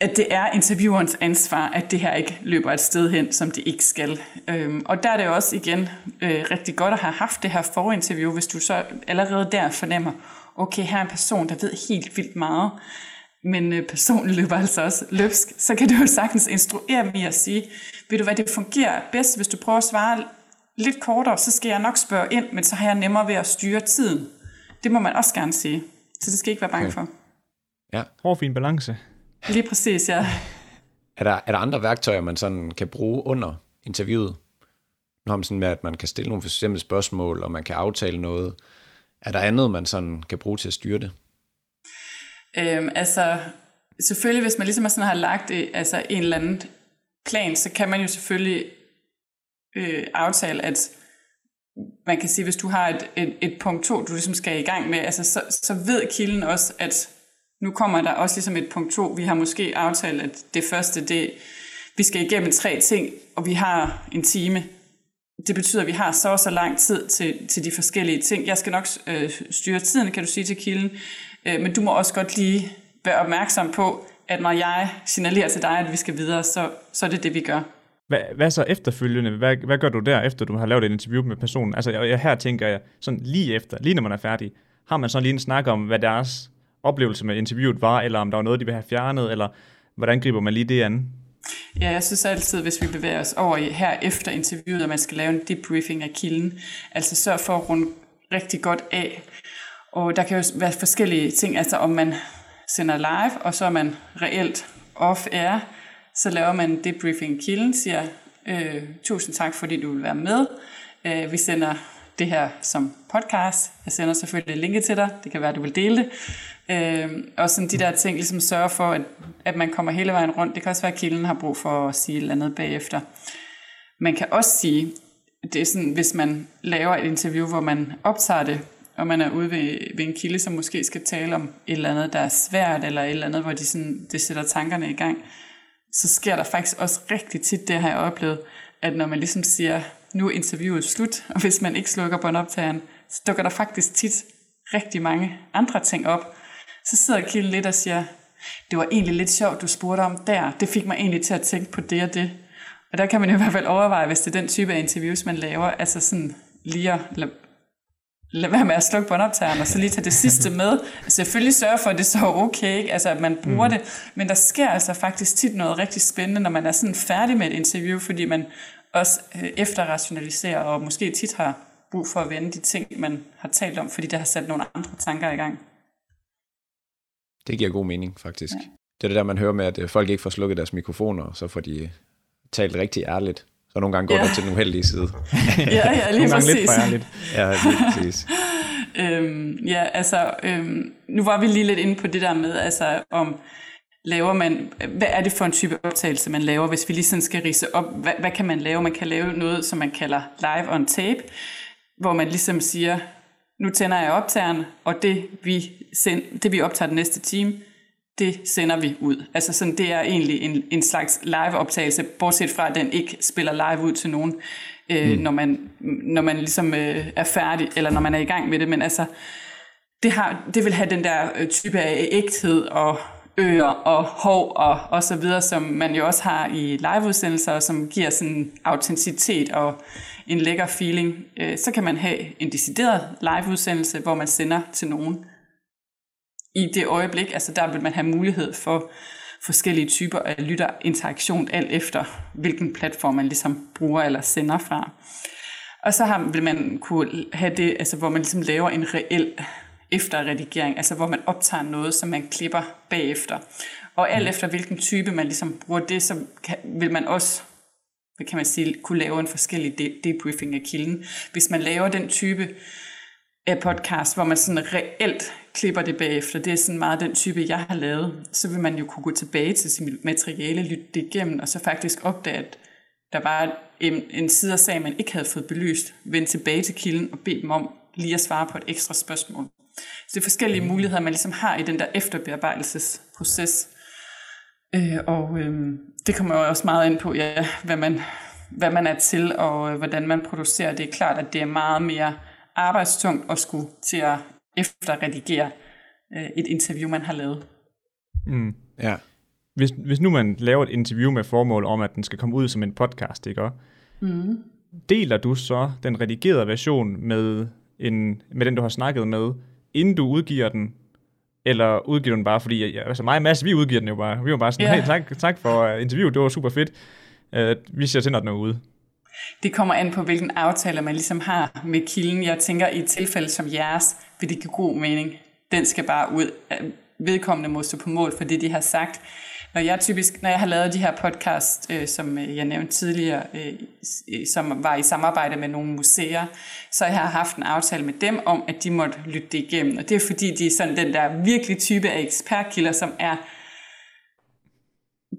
S3: at det er interviewerens ansvar, at det her ikke løber et sted hen, som det ikke skal. Øhm, og der er det også igen øh, rigtig godt at have haft det her forinterview, hvis du så allerede der fornemmer, okay, her er en person, der ved helt vildt meget, men øh, personen løber altså også løbsk, så kan du jo sagtens instruere i at sige, ved du hvad, det fungerer bedst, hvis du prøver at svare lidt kortere, så skal jeg nok spørge ind, men så har jeg nemmere ved at styre tiden. Det må man også gerne sige, så det skal ikke være bange for.
S1: Ja. Hård fin balance.
S3: Lige præcis, ja.
S2: Er der, er der andre værktøjer, man sådan kan bruge under interviewet? Nu har man sådan med, at man kan stille nogle forskellige spørgsmål, og man kan aftale noget. Er der andet, man sådan kan bruge til at styre det?
S3: Øhm, altså, selvfølgelig, hvis man ligesom sådan har lagt det, altså en eller anden plan, så kan man jo selvfølgelig øh, aftale, at man kan sige, hvis du har et, et, et punkt 2, du ligesom skal i gang med, altså, så, så ved kilden også, at nu kommer der også ligesom et punkt to. Vi har måske aftalt, at det første, det, vi skal igennem tre ting, og vi har en time. Det betyder, at vi har så og så lang tid til, til de forskellige ting. Jeg skal nok øh, styre tiden, kan du sige til kilden. Øh, men du må også godt lige være opmærksom på, at når jeg signalerer til dig, at vi skal videre, så, så er det det, vi gør.
S1: Hvad, hvad så efterfølgende? Hvad, hvad gør du der, efter du har lavet et interview med personen? Altså jeg, her tænker jeg, sådan lige efter, lige når man er færdig, har man så lige en snak om, hvad deres oplevelse med interviewet var, eller om der var noget, de ville have fjernet, eller hvordan griber man lige det an?
S3: Ja, jeg synes altid, hvis vi bevæger os over i, her efter interviewet, at man skal lave en debriefing af kilden. Altså sørg for at runde rigtig godt af. Og der kan jo være forskellige ting, altså om man sender live, og så er man reelt off-air, så laver man en debriefing af kilden, siger, øh, tusind tak, fordi du vil være med. Øh, vi sender det her som podcast. Jeg sender selvfølgelig linket til dig. Det kan være, at du vil dele det. Øh, og sådan de der ting, ligesom sørge for, at, at man kommer hele vejen rundt. Det kan også være, at kilden har brug for at sige et eller andet bagefter. Man kan også sige, det er sådan, hvis man laver et interview, hvor man optager det, og man er ude ved, ved en kilde, som måske skal tale om et eller andet, der er svært, eller et eller andet, hvor de sådan, det sætter tankerne i gang, så sker der faktisk også rigtig tit, det har jeg oplevet, at når man ligesom siger, nu er interviewet slut, og hvis man ikke slukker båndoptageren, så dukker der faktisk tit rigtig mange andre ting op. Så sidder kilden lidt og siger, det var egentlig lidt sjovt, du spurgte om der. Det fik mig egentlig til at tænke på det og det. Og der kan man i hvert fald overveje, hvis det er den type af interviews, man laver, altså sådan lige at lade, lade være med at slukke båndoptageren, og så lige tage det sidste med. Altså selvfølgelig sørge for, at det så er okay, ikke? altså at man bruger mm. det. Men der sker altså faktisk tit noget rigtig spændende, når man er sådan færdig med et interview, fordi man også øh, efterrationaliserer, og måske tit har brug for at vende de ting, man har talt om, fordi det har sat nogle andre tanker i gang.
S2: Det giver god mening, faktisk. Ja. Det er det der, man hører med, at øh, folk ikke får slukket deres mikrofoner, og så får de talt rigtig ærligt. Så nogle gange går ja. det til den uheldige side.
S3: ja, ja, lige præcis. lidt for ærligt.
S2: Ja, lige præcis.
S3: øhm, ja, altså, øhm, nu var vi lige lidt inde på det der med, altså om laver man, hvad er det for en type optagelse, man laver, hvis vi lige sådan skal rise op, hvad, hvad kan man lave? Man kan lave noget, som man kalder live on tape, hvor man ligesom siger, nu tænder jeg optageren, og det vi, send, det vi optager den næste time, det sender vi ud. Altså sådan, det er egentlig en, en slags live-optagelse, bortset fra, at den ikke spiller live ud til nogen, øh, mm. når, man, når man ligesom øh, er færdig, eller når man er i gang med det. Men altså, det, har, det vil have den der øh, type af ægthed og øer og hov og, og så videre, som man jo også har i liveudsendelser, som giver sådan autenticitet og en lækker feeling. Øh, så kan man have en decideret liveudsendelse, hvor man sender til nogen i det øjeblik. Altså der vil man have mulighed for forskellige typer af lytterinteraktion, alt efter hvilken platform man ligesom bruger eller sender fra. Og så har, vil man kunne have det, altså, hvor man ligesom laver en reel efterredigering, altså hvor man optager noget, som man klipper bagefter. Og alt mm. efter hvilken type man ligesom bruger det, så kan, vil man også hvad kan man sige, kunne lave en forskellig de- debriefing af kilden. Hvis man laver den type af podcast, hvor man sådan reelt klipper det bagefter, det er sådan meget den type, jeg har lavet, så vil man jo kunne gå tilbage til sit materiale, lytte det igennem, og så faktisk opdage, at der var en, en side af sagen, man ikke havde fået belyst, vende tilbage til kilden og bede dem om lige at svare på et ekstra spørgsmål. Så det er forskellige muligheder, man ligesom har i den der efterbearbejdelsesproces. Øh, og øh, det kommer jo også meget ind på, ja, hvad, man, hvad man er til, og øh, hvordan man producerer. Det er klart, at det er meget mere arbejdstungt at skulle til at efterredigere øh, et interview, man har lavet.
S1: Mm. Ja. Hvis, hvis nu man laver et interview med formål om, at den skal komme ud som en podcast, ikke? Mm. Deler du så den redigerede version med, en, med den, du har snakket med, inden du udgiver den, eller udgiver den bare, fordi ja, altså mig og Mads, vi udgiver den jo bare. Vi var bare sådan, yeah. hey, tak, tak for uh, interviewet, det var super fedt. Uh, vi ser til, når den er ude.
S3: Det kommer an på, hvilken aftale man ligesom har med kilden. Jeg tænker, i et tilfælde som jeres, vil det give god mening. Den skal bare ud. Vedkommende må stå på mål for det, de har sagt. Når jeg typisk, når jeg har lavet de her podcast, øh, som øh, jeg nævnte tidligere, øh, som var i samarbejde med nogle museer, så jeg har haft en aftale med dem om, at de måtte lytte det igennem. Og det er fordi, de er sådan den der virkelig type af ekspertkilder, som er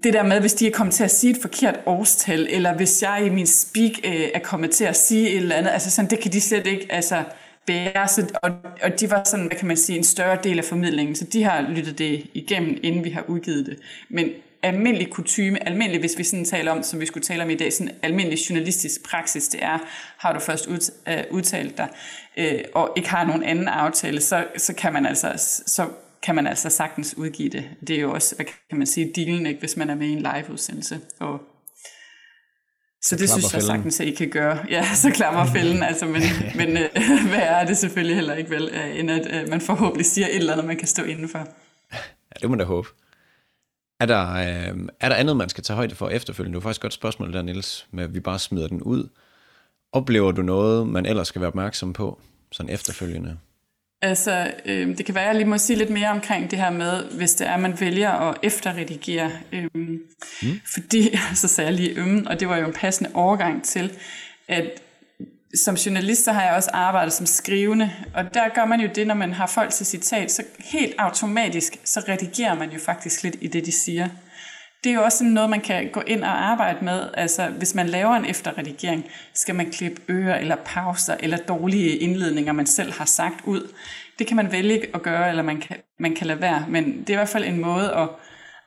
S3: det der med, hvis de er kommet til at sige et forkert årstal, eller hvis jeg i min speak øh, er kommet til at sige et eller andet, altså sådan, det kan de slet ikke altså, bære, så, og, og de var sådan, hvad kan man sige, en større del af formidlingen, så de har lyttet det igennem, inden vi har udgivet det. Men almindelig kutume, almindelig, hvis vi sådan taler om, som vi skulle tale om i dag, sådan almindelig journalistisk praksis, det er, har du først ud, øh, udtalt dig, øh, og ikke har nogen anden aftale, så, så kan man altså, så kan man altså sagtens udgive det. Det er jo også, hvad kan man sige, dealen, ikke, hvis man er med i en live-udsendelse. Og så det synes jeg sagtens, at I kan gøre. Ja, så klammer fælden, altså, men, men øh, hvad er det selvfølgelig heller ikke vel, øh, end at øh, man forhåbentlig siger et eller andet, man kan stå indenfor.
S2: Ja, det må da håbe. Er der, øh, er der andet, man skal tage højde for efterfølgende? Det var faktisk et godt spørgsmål der, Niels, med at vi bare smider den ud. Oplever du noget, man ellers skal være opmærksom på, sådan efterfølgende?
S3: Altså, øh, det kan være, at jeg lige må sige lidt mere omkring det her med, hvis det er, at man vælger at efterredigere. Øh, mm. Fordi, så sagde jeg lige ømmen, og det var jo en passende overgang til, at som journalist, så har jeg også arbejdet som skrivende, og der gør man jo det, når man har folk til citat, så helt automatisk, så redigerer man jo faktisk lidt i det, de siger det er jo også sådan noget, man kan gå ind og arbejde med. Altså, hvis man laver en efterredigering, skal man klippe ører eller pauser eller dårlige indledninger, man selv har sagt ud. Det kan man vælge at gøre, eller man kan, man kan lade være. Men det er i hvert fald en måde at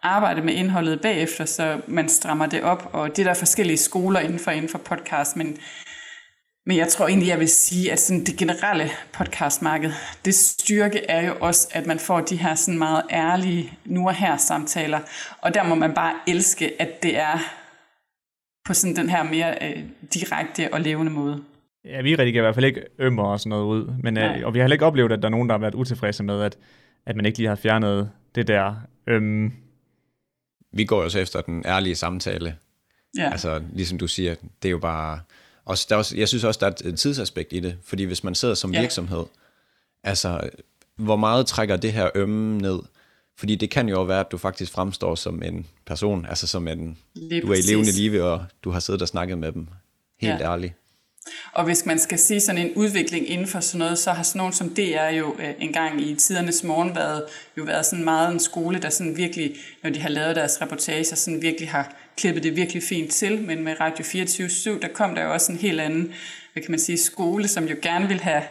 S3: arbejde med indholdet bagefter, så man strammer det op. Og det er der forskellige skoler inden for, inden for podcast, men men jeg tror egentlig, jeg vil sige, at sådan det generelle podcastmarked, det styrke er jo også, at man får de her sådan meget ærlige nu og her samtaler. Og der må man bare elske, at det er på sådan den her mere øh, direkte og levende måde.
S1: Ja, vi redigerer i hvert fald ikke ømmer og sådan noget ud. Men, øh, og vi har heller ikke oplevet, at der er nogen, der har været utilfredse med, at, at man ikke lige har fjernet det der. Øhm.
S2: Vi går jo så efter den ærlige samtale. Ja. Altså, ligesom du siger, det er jo bare og der er også, jeg synes også, der er et tidsaspekt i det, fordi hvis man sidder som ja. virksomhed, altså, hvor meget trækker det her ømme ned? Fordi det kan jo være, at du faktisk fremstår som en person, altså som en, Lige du er i levende live, og du har siddet og snakket med dem, helt ja. ærligt.
S3: Og hvis man skal sige sådan en udvikling inden for sådan noget, så har sådan nogen som DR jo øh, engang i tidernes morgen været, jo været sådan meget en skole, der sådan virkelig, når de har lavet deres reportager, sådan virkelig har klippet det virkelig fint til, men med Radio 24-7, der kom der jo også en helt anden, hvad kan man sige, skole, som jo gerne vil have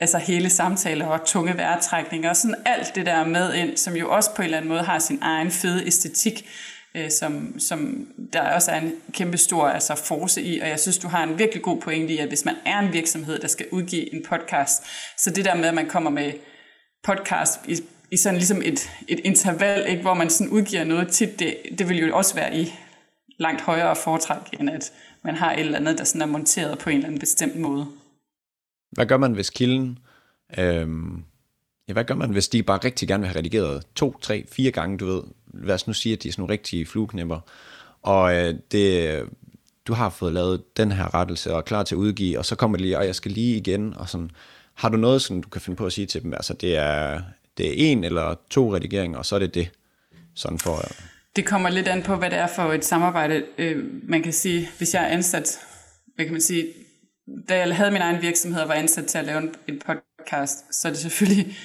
S3: altså hele samtaler og tunge vejrtrækninger og sådan alt det der med ind, som jo også på en eller anden måde har sin egen fede æstetik, øh, som, som der også er en kæmpe stor altså, force i, og jeg synes, du har en virkelig god pointe i, at hvis man er en virksomhed, der skal udgive en podcast, så det der med, at man kommer med podcast i, i sådan ligesom et, et interval, ikke, hvor man sådan udgiver noget tit, det, det vil jo også være i langt højere foretræk, end at man har et eller andet, der sådan er monteret på en eller anden bestemt måde.
S2: Hvad gør man, hvis kilden... Øhm, ja, hvad gør man, hvis de bare rigtig gerne vil have redigeret to, tre, fire gange, du ved? Lad os nu sige, at de er sådan nogle rigtige flueknipper. Og øh, det, øh, du har fået lavet den her rettelse og er klar til at udgive, og så kommer det lige, og jeg skal lige igen, og sådan. Har du noget, som du kan finde på at sige til dem? Altså, det er, det er en eller to redigeringer, og så er det det. Sådan for...
S3: Øh, det kommer lidt an på, hvad det er for et samarbejde. Øh, man kan sige, hvis jeg er ansat, hvad kan man sige, da jeg havde min egen virksomhed og var ansat til at lave en, en podcast, så er det selvfølgelig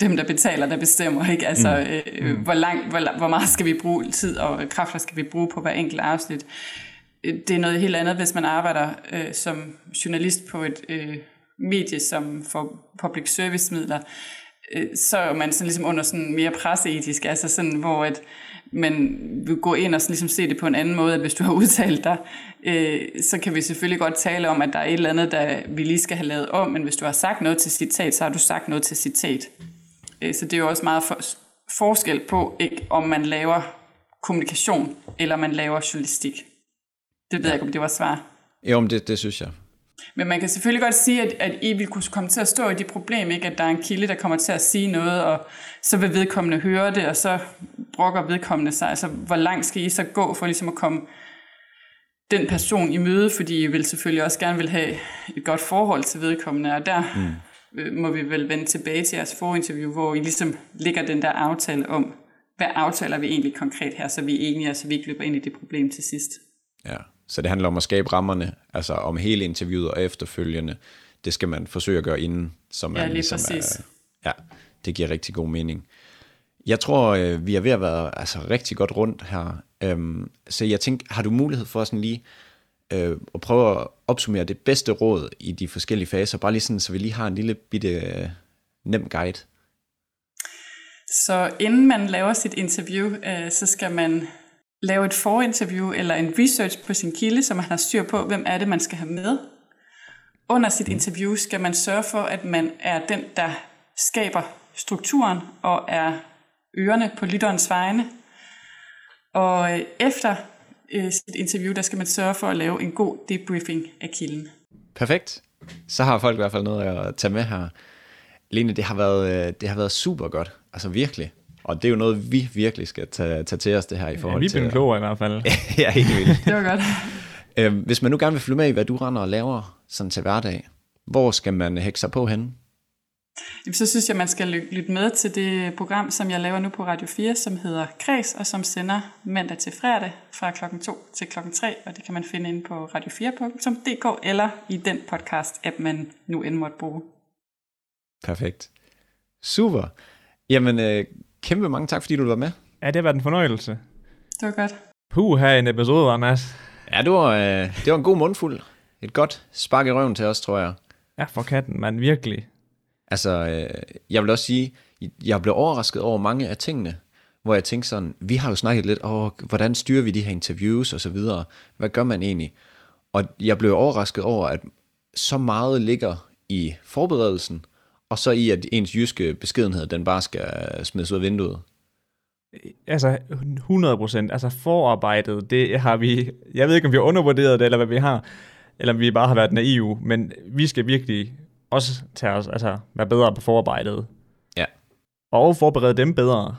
S3: dem, der betaler, der bestemmer, ikke? Altså, mm. øh, mm. hvor, lang, hvor, hvor meget skal vi bruge tid og kræfter skal vi bruge på hver enkelt afsnit. Øh, det er noget helt andet, hvis man arbejder øh, som journalist på et øh, medie, som får public service midler, øh, så er man sådan ligesom under sådan mere presseetisk, altså sådan, hvor at, men vi går ind og sådan ligesom se det på en anden måde, at hvis du har udtalt dig, øh, så kan vi selvfølgelig godt tale om, at der er et eller andet, der vi lige skal have lavet om, men hvis du har sagt noget til citat, så har du sagt noget til citat. Øh, så det er jo også meget for, forskel på, ikke, om man laver kommunikation, eller man laver journalistik. Det ved jeg ikke, om det var svar.
S2: Jo, men det, det synes jeg.
S3: Men man kan selvfølgelig godt sige, at, at I vil kunne komme til at stå i de problem, ikke? at der er en kilde, der kommer til at sige noget, og så vil vedkommende høre det, og så brokker vedkommende sig. Altså, hvor langt skal I så gå for ligesom at komme den person i møde, fordi I vil selvfølgelig også gerne vil have et godt forhold til vedkommende, og der mm. må vi vel vende tilbage til jeres forinterview, hvor I ligesom ligger den der aftale om, hvad aftaler vi egentlig konkret her, så vi er enige, og så vi ikke løber ind i det problem til sidst.
S2: Ja. Så det handler om at skabe rammerne, altså om hele interviewet og efterfølgende. Det skal man forsøge at gøre inden, så man
S3: ja, lige ligesom præcis.
S2: er, ja, det giver rigtig god mening. Jeg tror, øh, vi er ved at være altså, rigtig godt rundt her. Øhm, så jeg tænker, har du mulighed for sådan lige øh, at prøve at opsummere det bedste råd i de forskellige faser, bare lige sådan, så vi lige har en lille bitte øh, nem guide?
S3: Så inden man laver sit interview, øh, så skal man lave et forinterview eller en research på sin kilde, så man har styr på, hvem er det, man skal have med. Under sit interview skal man sørge for, at man er den, der skaber strukturen og er ørerne på lytterens vegne. Og øh, efter øh, sit interview, der skal man sørge for at lave en god debriefing af kilden.
S2: Perfekt. Så har folk i hvert fald noget at tage med her. Lene, det har været, øh, det har været super godt. Altså virkelig. Og det er jo noget, vi virkelig skal tage, tage til os det her i forhold
S1: til... Ja, vi er klogere i hvert fald.
S2: ja, helt vildt.
S3: det var godt.
S2: Øhm, hvis man nu gerne vil følge med i, hvad du render og laver sådan til hverdag, hvor skal man hække sig på henne?
S3: Så synes jeg, man skal lytte med til det program, som jeg laver nu på Radio 4, som hedder Kreds, og som sender mandag til fredag fra klokken 2 til klokken 3, og det kan man finde inde på radio4.dk eller i den podcast-app, man nu end måtte bruge.
S2: Perfekt. Super. Jamen, øh, Kæmpe mange tak, fordi du var med.
S1: Ja, det har været en fornøjelse.
S3: Det var godt.
S1: Puh, her en episode, var Mads.
S2: Ja, det var, øh, det var en god mundfuld. Et godt spark i røven til os, tror jeg.
S1: Ja, for katten, man, virkelig.
S2: Altså, øh, jeg vil også sige, jeg blev overrasket over mange af tingene, hvor jeg tænkte sådan, vi har jo snakket lidt over, hvordan styrer vi de her interviews og så videre. Hvad gør man egentlig? Og jeg blev overrasket over, at så meget ligger i forberedelsen, og så i, at ens jyske beskedenhed, den bare skal smides ud af vinduet.
S1: Altså, 100 procent. Altså, forarbejdet, det har vi... Jeg ved ikke, om vi har undervurderet det, eller hvad vi har, eller om vi bare har været naive, men vi skal virkelig også tage os, altså, være bedre på forarbejdet.
S2: Ja.
S1: Og forberede dem bedre.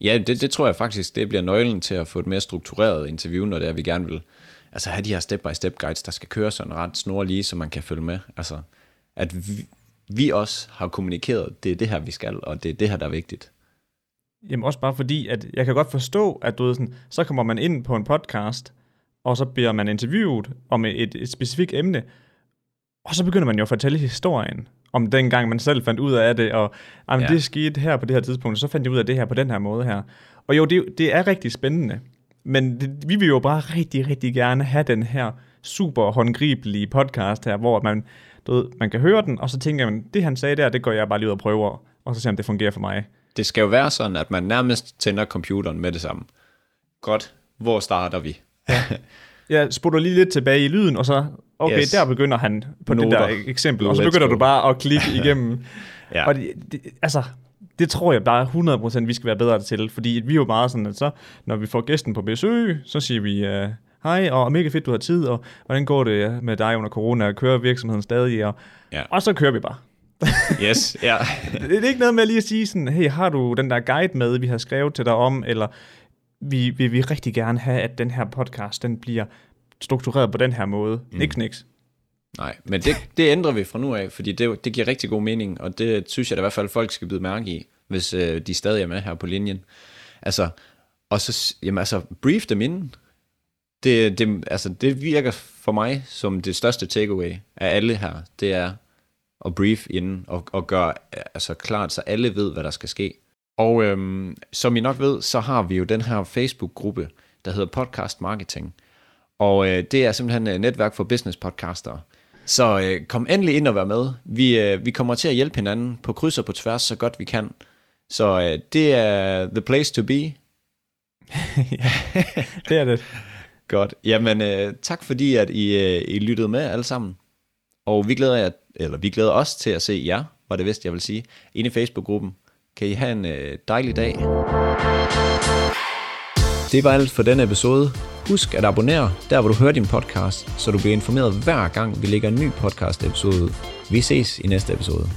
S2: Ja, det, det tror jeg faktisk, det bliver nøglen til at få et mere struktureret interview, når det er, vi gerne vil altså have de her step-by-step guides, der skal køre sådan ret snorlige, så man kan følge med. Altså, at vi, vi også har kommunikeret, det er det her, vi skal, og det er det her, der er vigtigt.
S1: Jamen også bare fordi, at jeg kan godt forstå, at du ved sådan, så kommer man ind på en podcast, og så bliver man interviewet om et, et specifikt emne, og så begynder man jo at fortælle historien om den gang, man selv fandt ud af det, og jamen, ja. det skete her på det her tidspunkt, så fandt jeg ud af det her på den her måde her. Og jo, det, det er rigtig spændende, men det, vi vil jo bare rigtig, rigtig gerne have den her super håndgribelige podcast her, hvor man, du ved, man kan høre den, og så tænker man, det han sagde der, det går jeg bare lige ud og prøver, og så ser om det fungerer for mig.
S2: Det skal jo være sådan, at man nærmest tænder computeren med det samme. Godt, hvor starter vi?
S1: Ja. Jeg sputter lige lidt tilbage i lyden, og så, okay, yes. der begynder han på Noter. det der eksempel, og så begynder du bare at klikke igennem. ja. Og det, det, altså, det tror jeg bare 100% vi skal være bedre til, fordi vi er jo meget sådan, at så, når vi får gæsten på besøg, så siger vi, uh, hej, og mega fedt, du har tid, og hvordan går det med dig under corona, kører virksomheden stadig, og, ja. og så kører vi bare.
S2: yes, ja.
S1: det er ikke noget med lige at sige sådan, hey, har du den der guide med, vi har skrevet til dig om, eller vi vil vi, rigtig gerne have, at den her podcast, den bliver struktureret på den her måde. Mm. Ikke niks.
S2: Nej, men det, det ændrer vi fra nu af, fordi det, det giver rigtig god mening, og det synes jeg da i hvert fald, folk skal byde mærke i, hvis øh, de stadig er med her på linjen. Altså, og så, jamen altså, brief dem inden. Det, det, altså, det virker for mig som det største takeaway af alle her, det er at brief inden og, og gøre altså, klart, så alle ved, hvad der skal ske. Og øhm, som I nok ved, så har vi jo den her Facebook-gruppe, der hedder Podcast Marketing. Og øh, det er simpelthen et netværk for business podcaster. Så øh, kom endelig ind og vær med. Vi, øh, vi kommer til at hjælpe hinanden på kryds og på tværs, så godt vi kan. Så øh, det er the place to be.
S1: ja, det er det
S2: godt. Jamen, øh, tak fordi, at I, øh, I lyttede med alle sammen. Og vi glæder, jer, eller vi glæder os til at se jer, var det vist, jeg vil sige, inde i Facebook-gruppen. Kan I have en øh, dejlig dag. Det var alt for denne episode. Husk at abonnere der, hvor du hører din podcast, så du bliver informeret hver gang, vi lægger en ny podcast episode ud. Vi ses i næste episode.